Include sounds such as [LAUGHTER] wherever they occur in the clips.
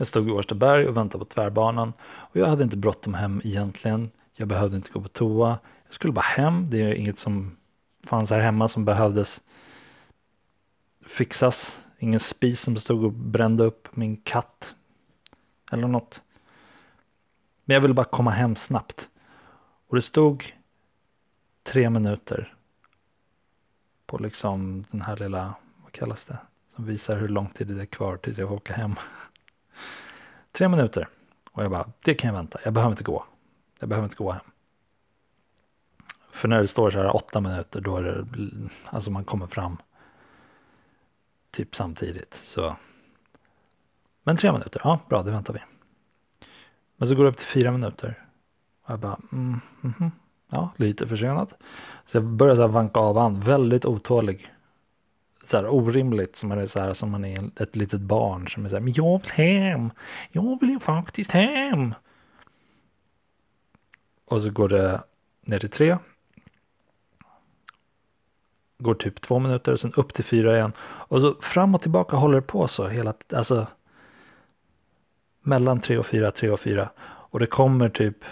Jag stod i Årstaberg och väntade på tvärbanan och jag hade inte bråttom hem egentligen. Jag behövde inte gå på toa. Jag skulle bara hem. Det är inget som fanns här hemma som behövdes fixas. Ingen spis som stod och brände upp min katt. Eller något. Men jag ville bara komma hem snabbt. Och det stod tre minuter på liksom den här lilla, vad kallas det? Som visar hur lång tid det är kvar tills jag får åka hem. Tre minuter. Och jag bara, det kan jag vänta. Jag behöver inte gå. Jag behöver inte gå hem. För när det står så här åtta minuter då är det, alltså man kommer fram typ samtidigt. Så. Men tre minuter, ja bra det väntar vi. Men så går det upp till fyra minuter. Och jag bara, mm, mm, ja lite försenat. Så jag börjar så här vanka av an, väldigt otålig så här orimligt som man är så här som man är ett litet barn som är så här, men jag vill hem, jag vill ju faktiskt hem. Och så går det ner till tre. Går typ två minuter och sen upp till fyra igen. Och så fram och tillbaka håller det på så hela, alltså mellan tre och fyra, tre och fyra. Och det kommer typ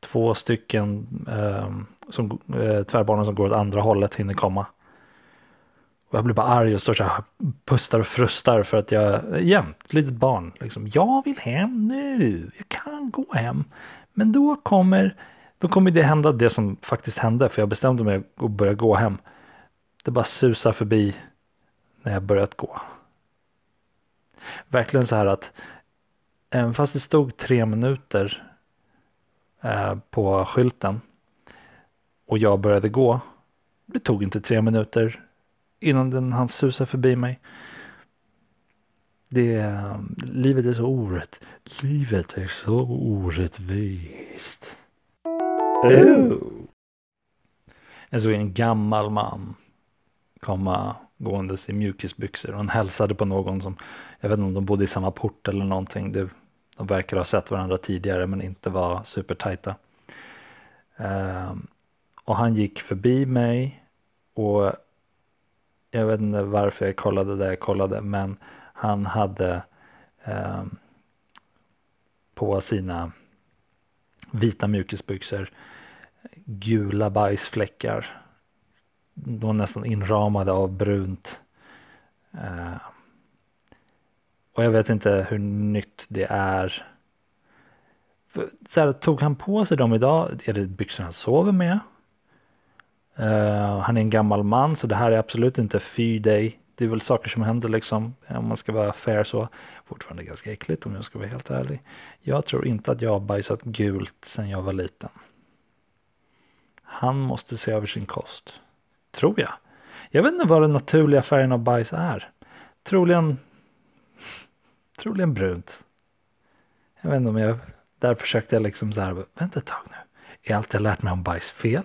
två stycken eh, som, eh, tvärbanor som går åt andra hållet hinner komma. Och jag blir bara arg och står så här pustar och frustar för att jag, jämt, ett litet barn, liksom, jag vill hem nu, jag kan gå hem. Men då kommer, då kommer det hända det som faktiskt hände, för jag bestämde mig att börja gå hem. Det bara susar förbi när jag börjat gå. Verkligen så här att, även fast det stod tre minuter eh, på skylten och jag började gå, det tog inte tre minuter innan den hann susa förbi mig. Det, livet är så orätt. Livet är så orättvist. Oh. Jag såg en gammal man komma gåendes i mjukisbyxor och han hälsade på någon som, jag vet inte om de bodde i samma port eller någonting. Det, de verkar ha sett varandra tidigare men inte var supertajta. Um, och han gick förbi mig och jag vet inte varför jag kollade där jag kollade men han hade eh, på sina vita mjukisbyxor gula bajsfläckar. De var nästan inramade av brunt. Eh, och jag vet inte hur nytt det är. För, så här, tog han på sig dem idag? Är det byxor han sover med? Uh, han är en gammal man så det här är absolut inte fy dig. Det är väl saker som händer liksom eh, om man ska vara fair så. Fortfarande ganska äckligt om jag ska vara helt ärlig. Jag tror inte att jag har bajsat gult sedan jag var liten. Han måste se över sin kost. Tror jag. Jag vet inte vad den naturliga färgen av bajs är. Troligen. Troligen brunt. Jag vet inte om jag. Där försökte jag liksom så här. Vänta ett tag nu. Är allt jag lärt mig om bajs fel?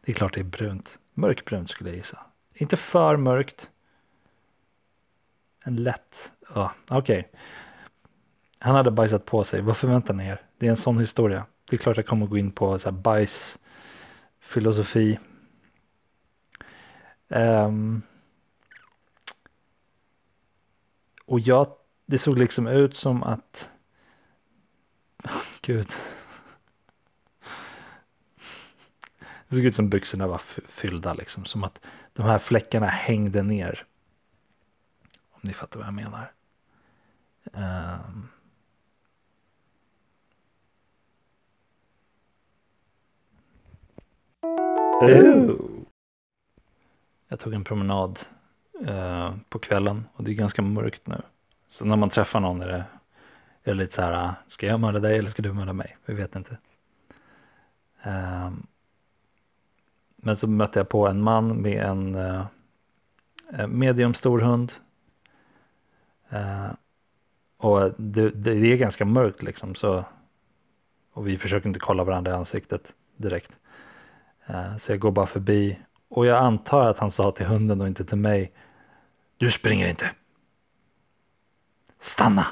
Det är klart det är brunt. Mörkbrunt skulle jag gissa. Inte för mörkt. En lätt. Ja, okej. Okay. Han hade bajsat på sig. Vad förväntar ni er? Det är en sån historia. Det är klart jag kommer gå in på så här bajs. Filosofi. Um, ehm. och jag, det såg liksom ut som att, [LAUGHS] gud. Det såg ut som byxorna var fyllda liksom. Som att de här fläckarna hängde ner. Om ni fattar vad jag menar. Um. Jag tog en promenad uh, på kvällen och det är ganska mörkt nu. Så när man träffar någon är det, är det lite så här, ska jag mörda dig eller ska du mörda mig? Vi vet inte. Um. Men så mötte jag på en man med en eh, eh, medium stor hund. Eh, och det, det, är ganska mörkt liksom så. Och vi försöker inte kolla varandra i ansiktet direkt. Eh, så jag går bara förbi. Och jag antar att han sa till hunden och inte till mig. Du springer inte. Stanna.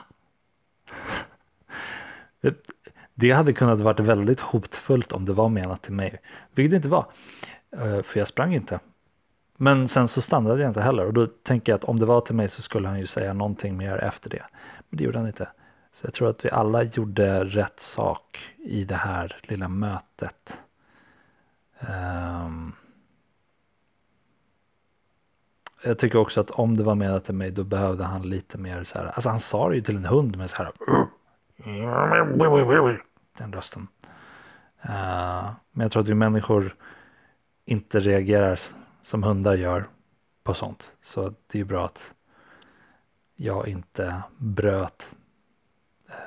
[LAUGHS] Det hade kunnat varit väldigt hotfullt om det var menat till mig. Vilket det inte var. Eh, för jag sprang inte. Men sen så stannade jag inte heller och då tänker jag att om det var till mig så skulle han ju säga någonting mer efter det. Men det gjorde han inte. Så jag tror att vi alla gjorde rätt sak i det här lilla mötet. Um, jag tycker också att om det var menat till mig då behövde han lite mer så här. Alltså han sa det ju till en hund med så här. Den rösten. Uh, men jag tror att vi människor inte reagerar som hundar gör på sånt. Så det är bra att jag inte bröt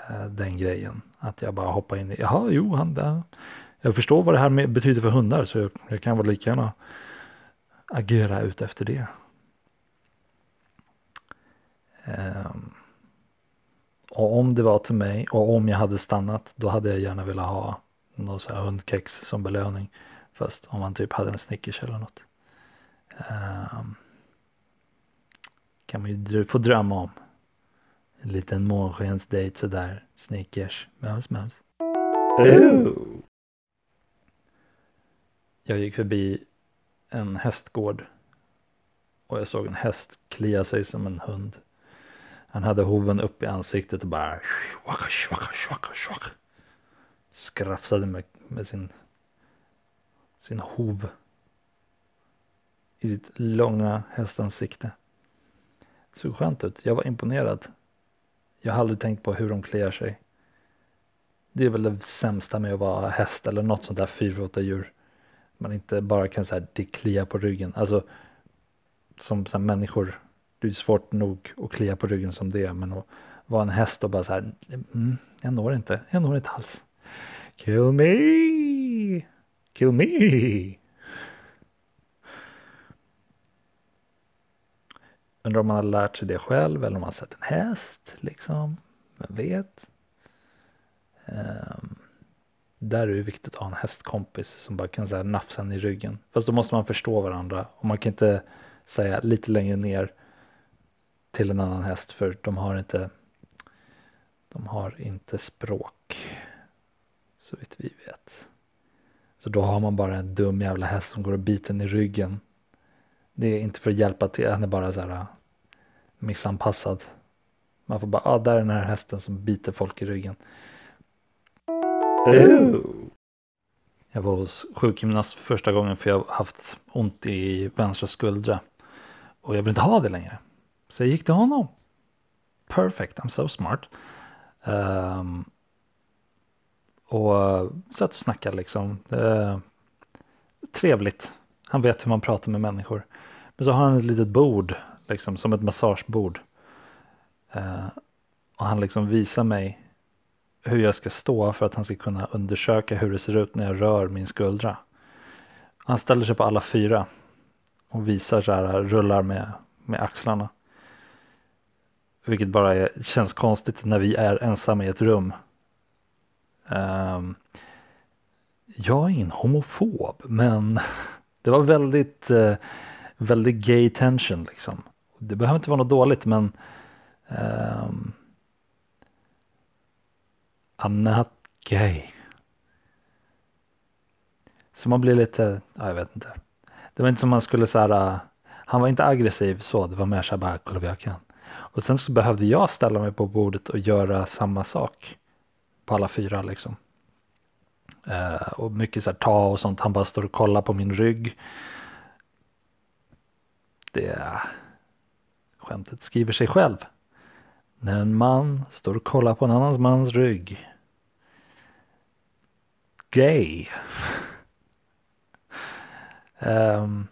eh, den grejen. Att jag bara hoppar in i, jaha, jo, han där. Jag förstår vad det här betyder för hundar så jag, jag kan väl lika gärna agera ut efter det. Um, och om det var till mig och om jag hade stannat då hade jag gärna velat ha någon så här hundkex som belöning. Fast om man typ hade en Snickers eller något. Um, kan man ju få drömma om. En liten månskensdejt sådär. Snickers. Mums mums. Jag gick förbi en hästgård. Och jag såg en häst klia sig som en hund. Han hade hoven upp i ansiktet och bara. Skrafsade med, med sin, sin hov i sitt långa hästansikte. Det såg skönt ut. Jag var imponerad. Jag har aldrig tänkt på hur de kliar sig. Det är väl det sämsta med att vara häst eller något sånt där fyrfota djur. Man inte bara kan säga det kliar på ryggen. Alltså som så människor. Det är svårt nog att klia på ryggen som det. är Men att vara en häst och bara så här. Mm, jag når inte. Jag når inte alls. Kill me. Kill me. Undrar om man har lärt sig det själv eller om man har sett en häst liksom. Vem vet? Um, där är det viktigt att ha en hästkompis som bara kan säga nafsa en i ryggen. Fast då måste man förstå varandra och man kan inte säga lite längre ner till en annan häst för de har inte de har inte språk. Så vitt vi. Så då har man bara en dum jävla häst som går och biter en i ryggen. Det är inte för att hjälpa till, han är bara så här missanpassad. Man får bara, ah, där är den här hästen som biter folk i ryggen. Oh. Jag var hos sjukgymnast för första gången för jag har haft ont i vänstra skuldra. Och jag vill inte ha det längre. Så jag gick till honom. Perfect, I'm so smart. Um, och satt och snackade liksom. Trevligt. Han vet hur man pratar med människor. Men så har han ett litet bord liksom som ett massagebord. Eh, och han liksom visar mig hur jag ska stå för att han ska kunna undersöka hur det ser ut när jag rör min skuldra. Han ställer sig på alla fyra och visar så här, rullar med, med axlarna. Vilket bara är, känns konstigt när vi är ensamma i ett rum. Um, jag är ingen homofob men [LAUGHS] det var väldigt, uh, väldigt gay tension liksom. Det behöver inte vara något dåligt men um, I'm not gay. Så man blir lite, ja, jag vet inte. Det var inte som man skulle så eh, han var inte aggressiv så, det var mer så här bara kolla vad jag kan. Och sen så behövde jag ställa mig på bordet och göra samma sak. På alla fyra liksom. Uh, och mycket så här ta och sånt, han bara står och kollar på min rygg. Det Skämtet skriver sig själv. När en man står och kollar på en annans mans rygg. Gay. um,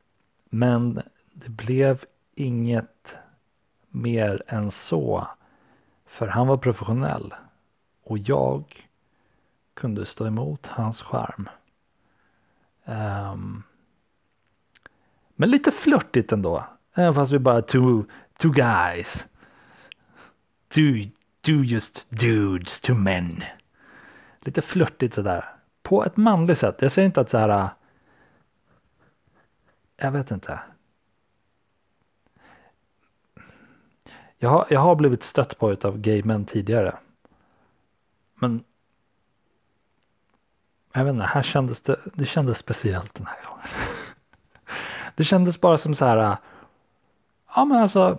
[LAUGHS] men det blev inget mer än så. För han var professionell. Och jag kunde stå emot hans charm. Um, men lite flörtigt ändå. Även fast vi bara two, two guys. Two, two just dudes Two men. Lite flörtigt sådär. På ett manligt sätt. Jag säger inte att så här. Äh, jag vet inte. Jag har, jag har blivit stött på av gay män tidigare. Men. Jag vet inte, här kändes det, det kändes speciellt den här gången. [LAUGHS] Det kändes bara som så här. Ja men alltså.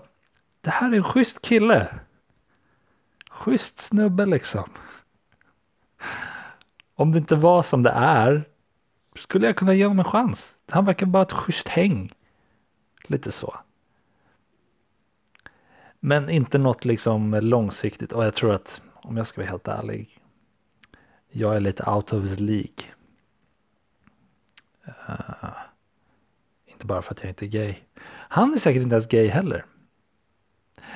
Det här är en schysst kille. Schysst snubbe liksom. Om det inte var som det är. Skulle jag kunna ge honom en chans. Han verkar bara ett schysst häng. Lite så. Men inte något liksom långsiktigt. Och jag tror att om jag ska vara helt ärlig. Jag är lite out of his League. Uh, inte bara för att jag inte är gay. Han är säkert inte ens gay heller.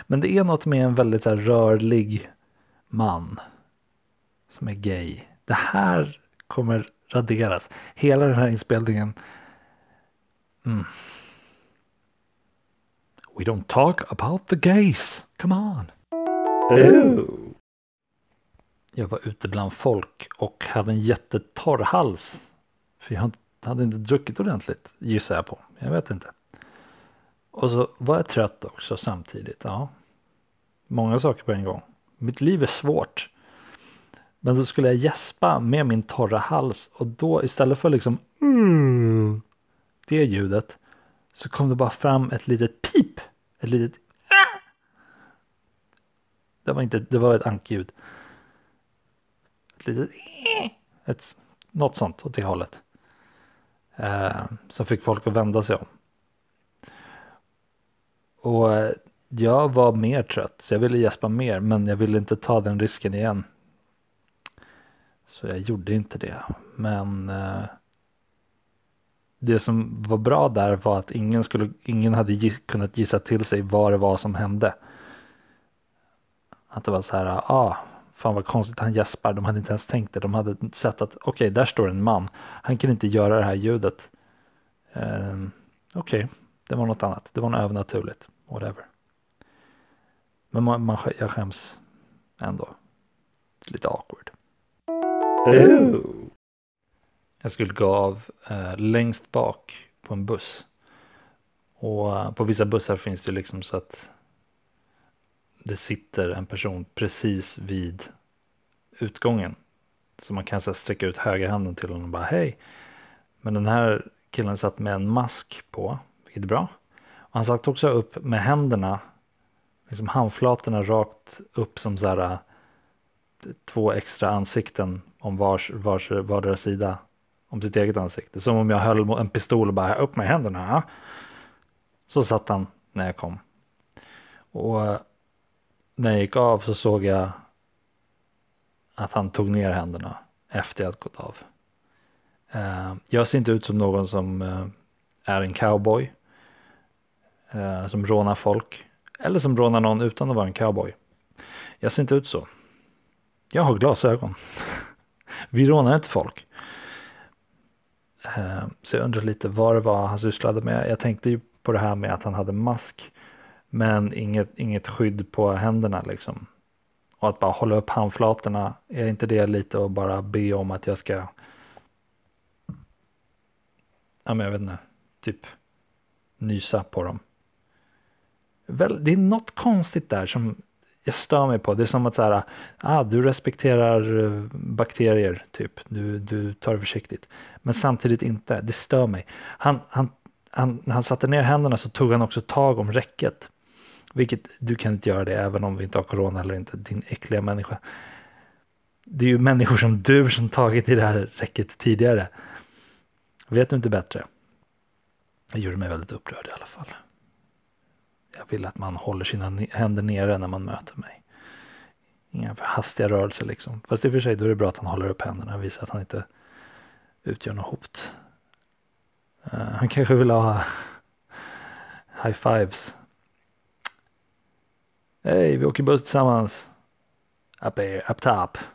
Men det är något med en väldigt här, rörlig man. Som är gay. Det här kommer raderas. Hela den här inspelningen. Mm. We don't talk about the gays. Come on. Ooh. Jag var ute bland folk och hade en jättetorr hals. För jag hade inte druckit ordentligt gissar jag på. Jag vet inte. Och så var jag trött också samtidigt. Ja. Många saker på en gång. Mitt liv är svårt. Men så skulle jag gäspa med min torra hals och då istället för liksom mm, det ljudet så kom det bara fram ett litet pip. Ett litet ah! Det var inte, det var ett ankljud. Ett litet ett, något sånt åt det hållet. Eh, som fick folk att vända sig om. Och eh, jag var mer trött så jag ville gäspa mer men jag ville inte ta den risken igen. Så jag gjorde inte det. Men eh, det som var bra där var att ingen, skulle, ingen hade giss, kunnat gissa till sig vad det var som hände. Att det var så här, ah, fan vad konstigt han gäspar. De hade inte ens tänkt det. De hade sett att okej, okay, där står en man. Han kan inte göra det här ljudet. Eh, okej, okay, det var något annat. Det var något övernaturligt. Whatever. Men man, man, jag skäms ändå. Lite awkward. Oh. Jag skulle gå av eh, längst bak på en buss. Och eh, på vissa bussar finns det liksom så att det sitter en person precis vid utgången. Så man kan så sträcka ut högerhanden till honom och bara hej. Men den här killen satt med en mask på, vilket är bra. Och han satt också upp med händerna, liksom handflatorna rakt upp som så här äh, två extra ansikten om vars, vars vardera sida om sitt eget ansikte. Som om jag höll en pistol och bara upp med händerna. Så satt han när jag kom. Och när jag gick av så såg jag att han tog ner händerna efter jag gått av. Eh, jag ser inte ut som någon som eh, är en cowboy. Eh, som rånar folk. Eller som rånar någon utan att vara en cowboy. Jag ser inte ut så. Jag har glasögon. [LAUGHS] Vi rånar inte folk. Så jag undrar lite vad det var han sysslade med. Jag tänkte ju på det här med att han hade mask. Men inget, inget skydd på händerna liksom. Och att bara hålla upp handflatorna. Är inte det lite att bara be om att jag ska. Ja men jag vet inte. Typ nysa på dem. det är något konstigt där som jag stör mig på. Det är som att så här, ah, du respekterar eh, bakterier typ. Du, du tar det försiktigt. Men samtidigt inte. Det stör mig. Han, han, han, när han satte ner händerna så tog han också tag om räcket. Vilket du kan inte göra det även om vi inte har corona eller inte. Din äckliga människa. Det är ju människor som du som tagit i det här räcket tidigare. Vet du inte bättre? Det gjorde mig väldigt upprörd i alla fall. Jag vill att man håller sina händer nere när man möter mig. Inga för hastiga rörelser liksom. Fast i och för sig då är det bra att han håller upp händerna och visar att han inte utgör något hot. Uh, han kanske vill ha [LAUGHS] high fives. Hey, welke boot samen? Up, here, up top.